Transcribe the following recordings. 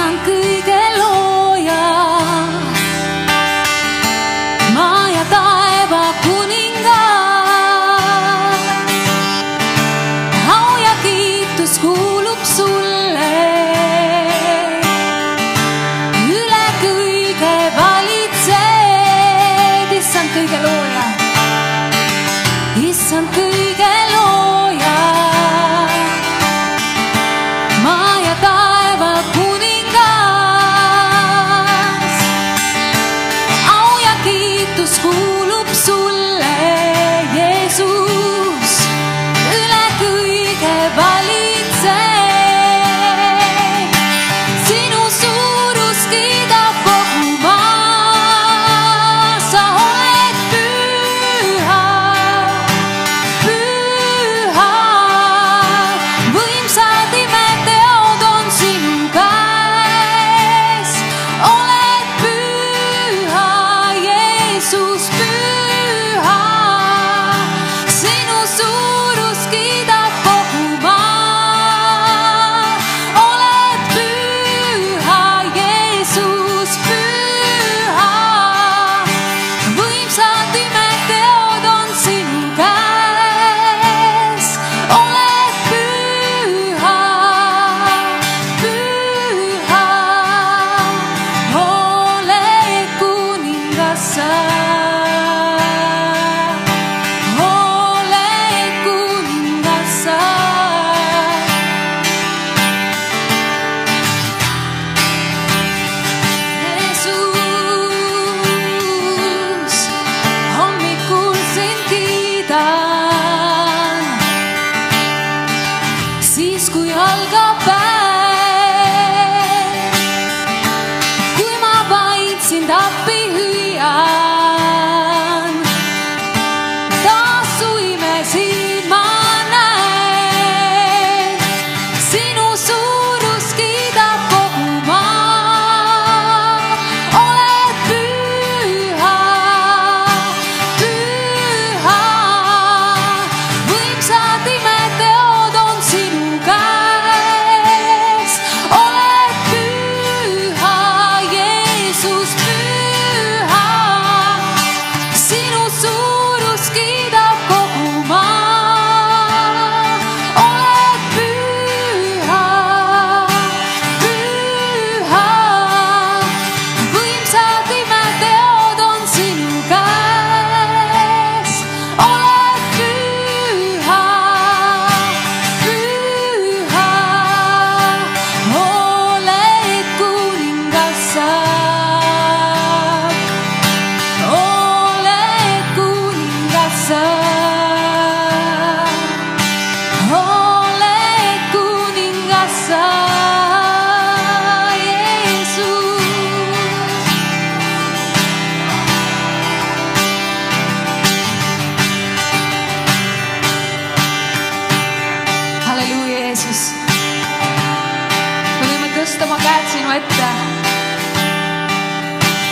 シャンク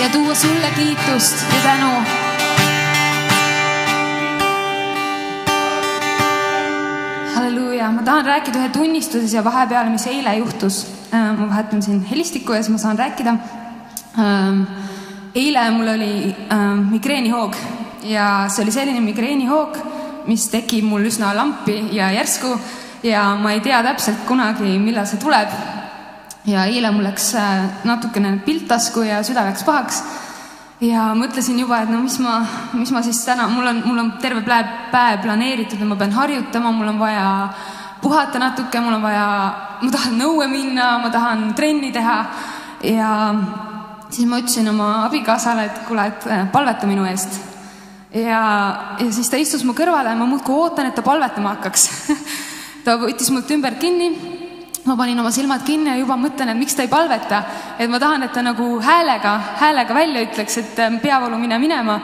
ja tuua sulle kiitust ja tänu. halleluuja, ma tahan rääkida ühe tunnistuse siia vahepeale, mis eile juhtus. ma vahetan siin helistikku ja siis ma saan rääkida. eile mul oli ähm, migreenihoog ja see oli selline migreenihoog, mis tekib mul üsna lampi ja järsku ja ma ei tea täpselt kunagi, millal see tuleb. Ja eile mul läks äh, natukene pilt tasku ja süda läks pahaks. Ja mõtlesin juba, et no mis ma, mis ma siis täna, mul on, mul on terve päev, päev planeeritud ja ma pean harjutama, mul on vaja puhata natuke, mul on vaja, ma tahan nõue minna, ma tahan trenni teha. Ja siis ma ütlesin oma abikaasale, et kuule, et äh, palveta minu eest. ja, ja siis ta istus mu kõrvale ja ma muudkui ootan, et ta palvetama hakkaks. Ta võttis mult ümber kinni ma panin oma silmad kinni ja juba mõtlen, et miks ta ei palveta, et ma tahan, et ta nagu häälega, häälega välja ütleks, et ähm, peavoolu mine minema.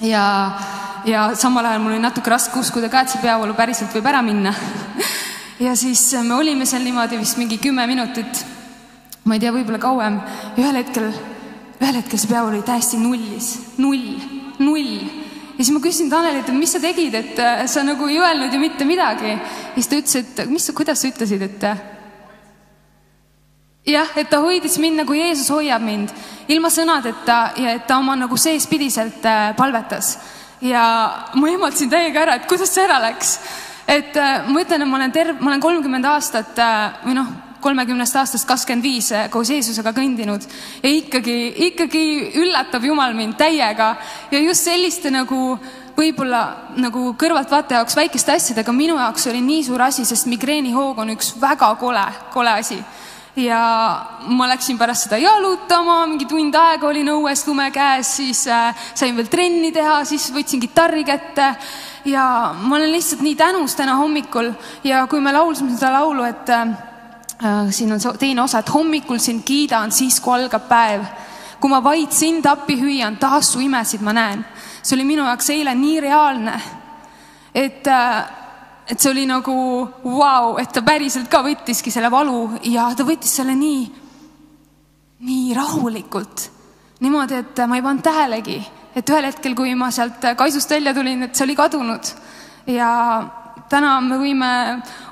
ja, ja samal ajal mul oli natuke raske uskuda ka, et see peavoolu päriselt võib ära minna. ja siis äh, me olime seal niimoodi vist mingi kümme minutit, ma ei tea, võib-olla kauem. Ühel hetkel, ühel hetkel see peavoolu oli täiesti nullis, null, null ja siis ma küsisin Tanelilt, et mis sa tegid, et äh, sa nagu ei öelnud ju mitte midagi. ja siis ta ütles, et mis, kuidas sa ütlesid, et. jah, et ta hoidis mind nagu Jeesus hoiab mind, ilma sõnadeta ja et ta oma nagu seespidiselt äh, palvetas. ja ma ehmatasin täiega ära, et kuidas see ära läks. et äh, ma ütlen, et ma olen terve, ma olen kolmkümmend aastat äh, või noh, kolmekümnest aastast kakskümmend viis koos Jeesusega kõndinud. Ja ikkagi, ikkagi üllatab Jumal mind täiega. Ja just selliste nagu võib-olla nagu kõrvaltvaataja jaoks väikeste asjadega minu jaoks oli nii suur asi, sest migreenihoog on üks väga kole, kole asi. Ja ma läksin pärast seda jalutama, mingi tund aega olin õues lume käes, siis äh, sain veel trenni teha, siis võtsin kitarri kätte. Ja ma olen lihtsalt nii tänus täna hommikul. Ja kui me laulsime seda laulu, et äh siin on teine osa, et hommikul sind kiidan, siis kui algab päev. kui ma vaid sind appi hüüan, taas su imesid ma näen. see oli minu jaoks eile nii reaalne, et äh, et see oli nagu vau wow,, et ta päriselt ka võttiski selle valu ja ta võttis selle nii, nii rahulikult. niimoodi, et ma ei pannud tähelegi, et ühel hetkel, kui ma sealt kaisust välja tulin, et see oli kadunud. ja täna me võime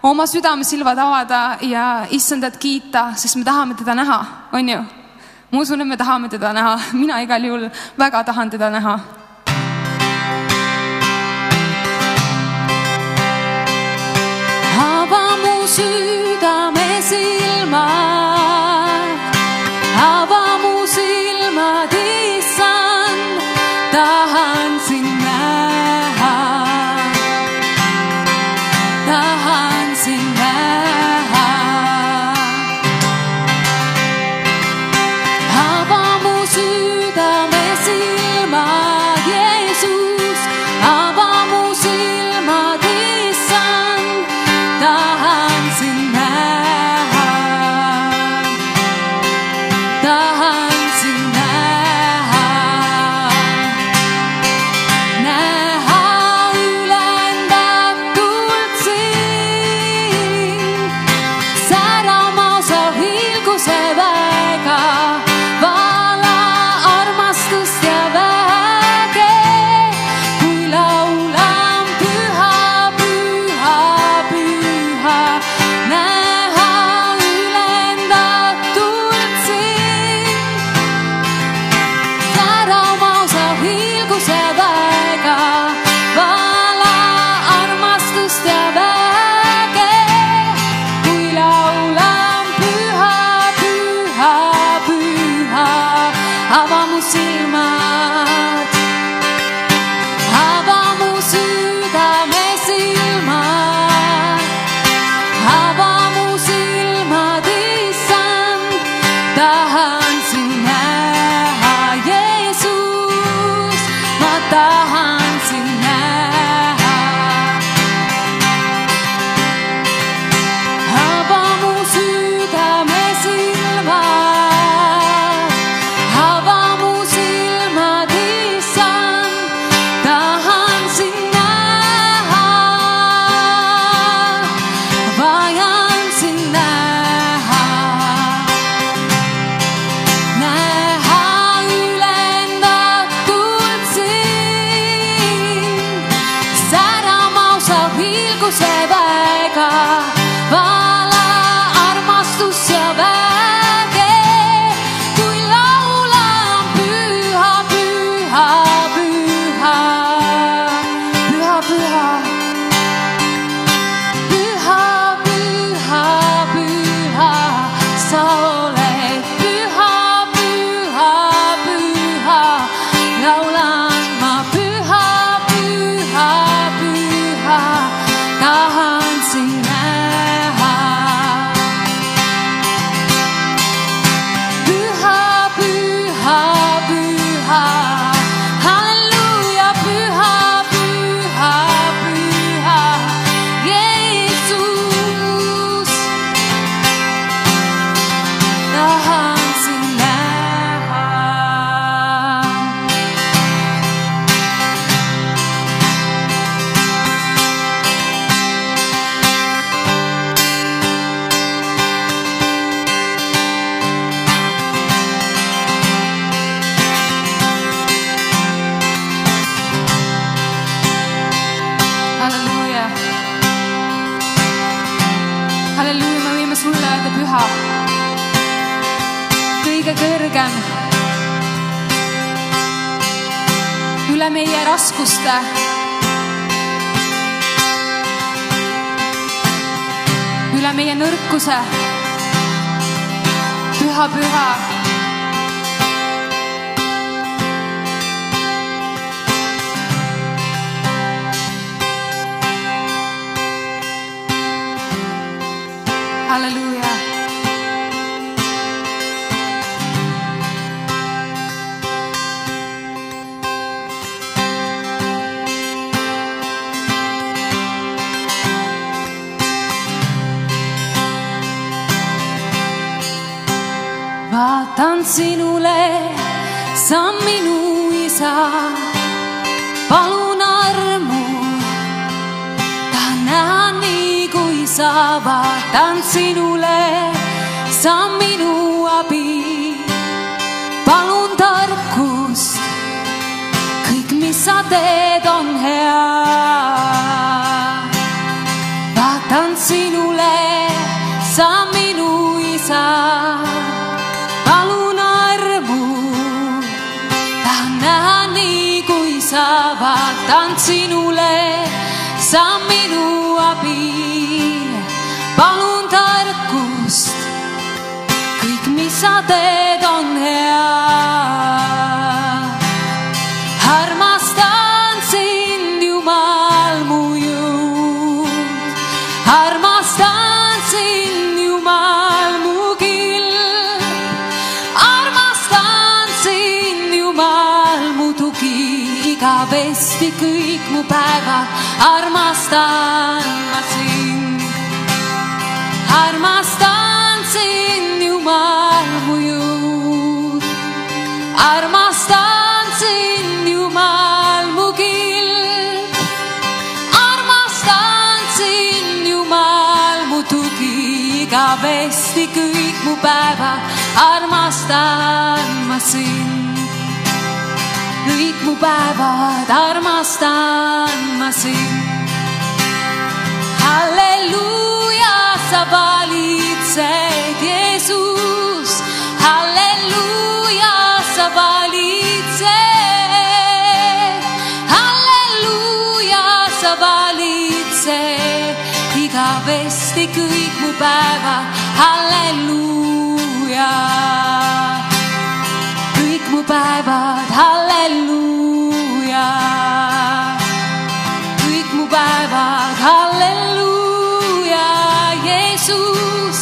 oma südamesilvad avada ja issandat kiita, sest me tahame teda näha, on ju? ma usun, et me tahame teda näha, mina igal juhul väga tahan teda näha. Südame silmad, kõrgem üle meie raskuste. üle meie nõrkuse. püha, püha. Sinule, sa on minu abi. palun tarkust, kõik, mis sa teed, on hea. Sa teed, on hea. armastan sind, Jumal mu jõud, armastan sind, Jumal mu kill. Armastan sind, Jumal, mu tugi. Igavesti kõik mu päevad, armastan igavesti kõik mu päevad, armastan ma sind. kõik mu päevad, armastan ma sind. halleluuja, sa valitsed, Jeesus, päevad, halleluuja. kõik mu päevad, halleluuja. kõik mu päevad, halleluuja, Jeesus,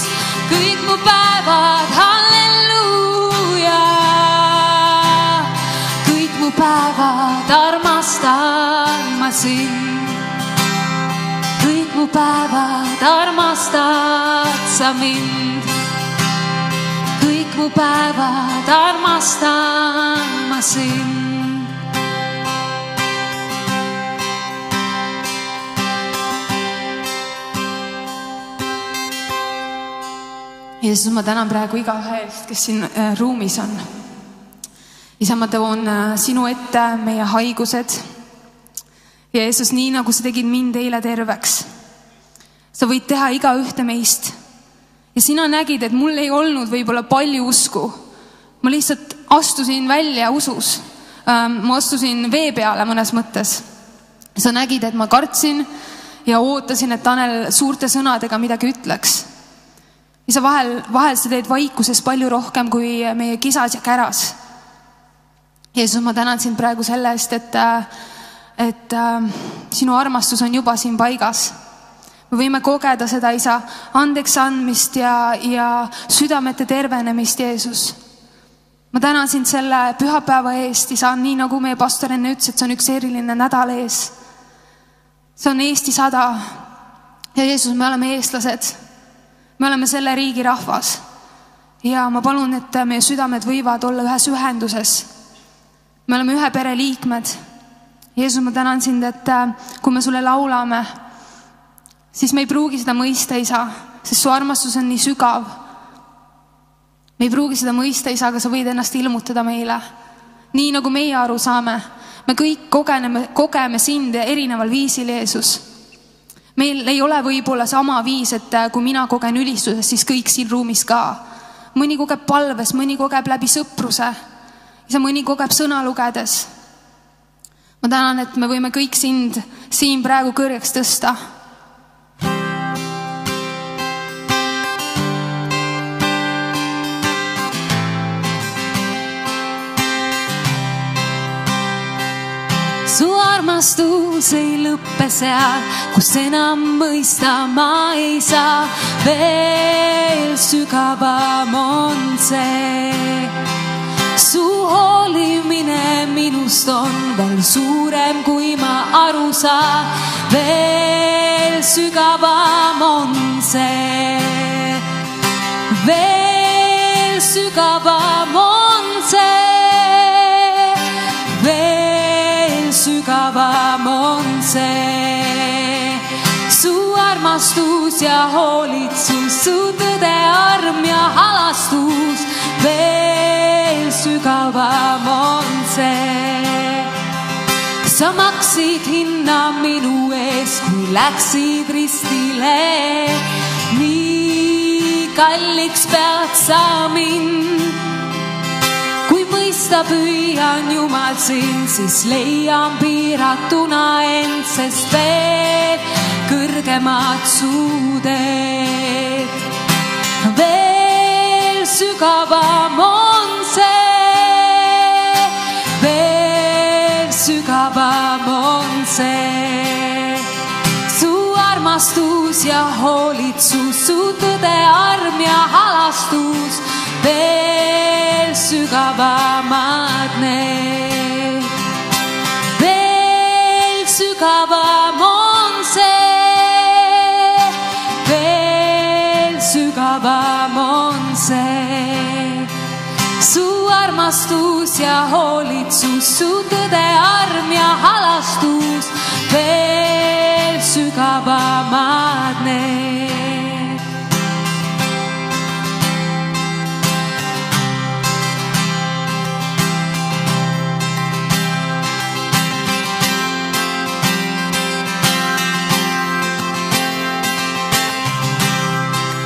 kõik mu päevad, halleluuja. kõik mu päevad armastan ma sind kõik mu päevad armastad sa mind. kõik mu päevad armastan ma sind. Jeesus, ma tänan praegu igaühe eest, kes siin äh, ruumis on. isa, ma toon äh, sinu ette meie haigused. Jeesus, nii nagu sa tegid mind eile terveks, sa võid teha igaühte meist. ja sina nägid, et mul ei olnud võib-olla palju usku. ma lihtsalt astusin välja usus. ma astusin vee peale mõnes mõttes. sa nägid, et ma kartsin ja ootasin, et Tanel suurte sõnadega midagi ütleks ja sa vahel, vahel sa teed vaikuses palju rohkem kui meie kisas ja käras. Jeesus, ma tänan sind praegu selle eest, et, et äh, sinu armastus on juba siin paigas. Me võime kogeda seda, isa, andeks andmist ja, ja südamete tervenemist, Jeesus. ma tänan sind selle pühapäeva eest, isa, nii nagu meie pastor enne ütles, et see on üks eriline nädal ees. see on Eesti sada. ja Jeesus, me oleme eestlased me oleme selle riigi rahvas ja ma palun, et meie südamed võivad olla ühes ühenduses. me oleme ühe pere liikmed. Jeesus, ma tänan sind, et äh, kui me sulle laulame, siis me ei pruugi seda mõista, isa, sest su armastus on nii sügav. me ei pruugi seda mõista, isa, aga sa võid ennast ilmutada meile. nii nagu meie aru saame, me kõik kogeneme, kogeme sind erineval viisil, Jeesus meil ei ole võib-olla sama viis, et äh, kui mina kogen ülistuses, siis kõik siin ruumis ka. mõni kogeb palves, mõni kogeb läbi sõpruse, isa, mõni kogeb sõna lugedes. ma tänan, et me võime kõik sind siin praegu kõrgeks tõsta su armastus ei lõppe seal, kus enam mõista ma ei saa. veel sügavam on see. su hoolimine minust on veel suurem, kui ma aru saan. veel sügavam on see. veel sügavam on see see. su armastus ja hoolitsus, su tõde, arm ja halastus, veel sügavam on see. sa maksid hinna minu eest, kui läksid ristile. nii kalliks pead sa mind mõista püüan Jumal sind, siis leian piiratuna end, sest veel kõrgemat su teed. veel sügavam on see, veel sügavam on see su armastus ja hoolitsus, su tõde, arm ja halastus, veel sügavamad need. veel sügavam on see, veel sügavam on see su armastus ja hoolitsus, su tõde, arm ja halastus, veel sügavamad need.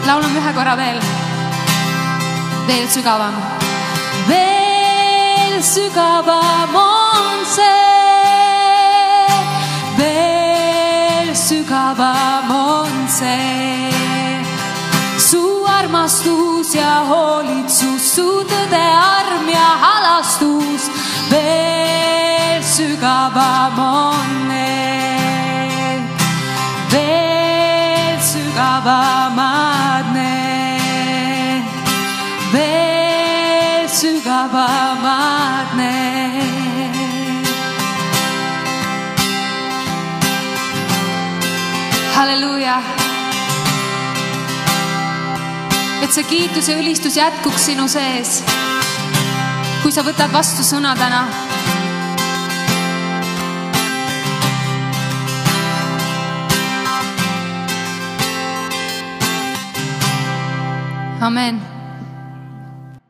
Laulame ühe korra veel. veel sügavam. veel sügavam on see, veel sügavam on see. su armastus ja hoolitsus, su tõde, arm ja halastus, veel sügavam on need, veel sügavamad need, veel sügavamad need. halleluuja. et see kiitus ja ülistus jätkuks sinu sees. kui sa võtad vastu sõna täna. Amen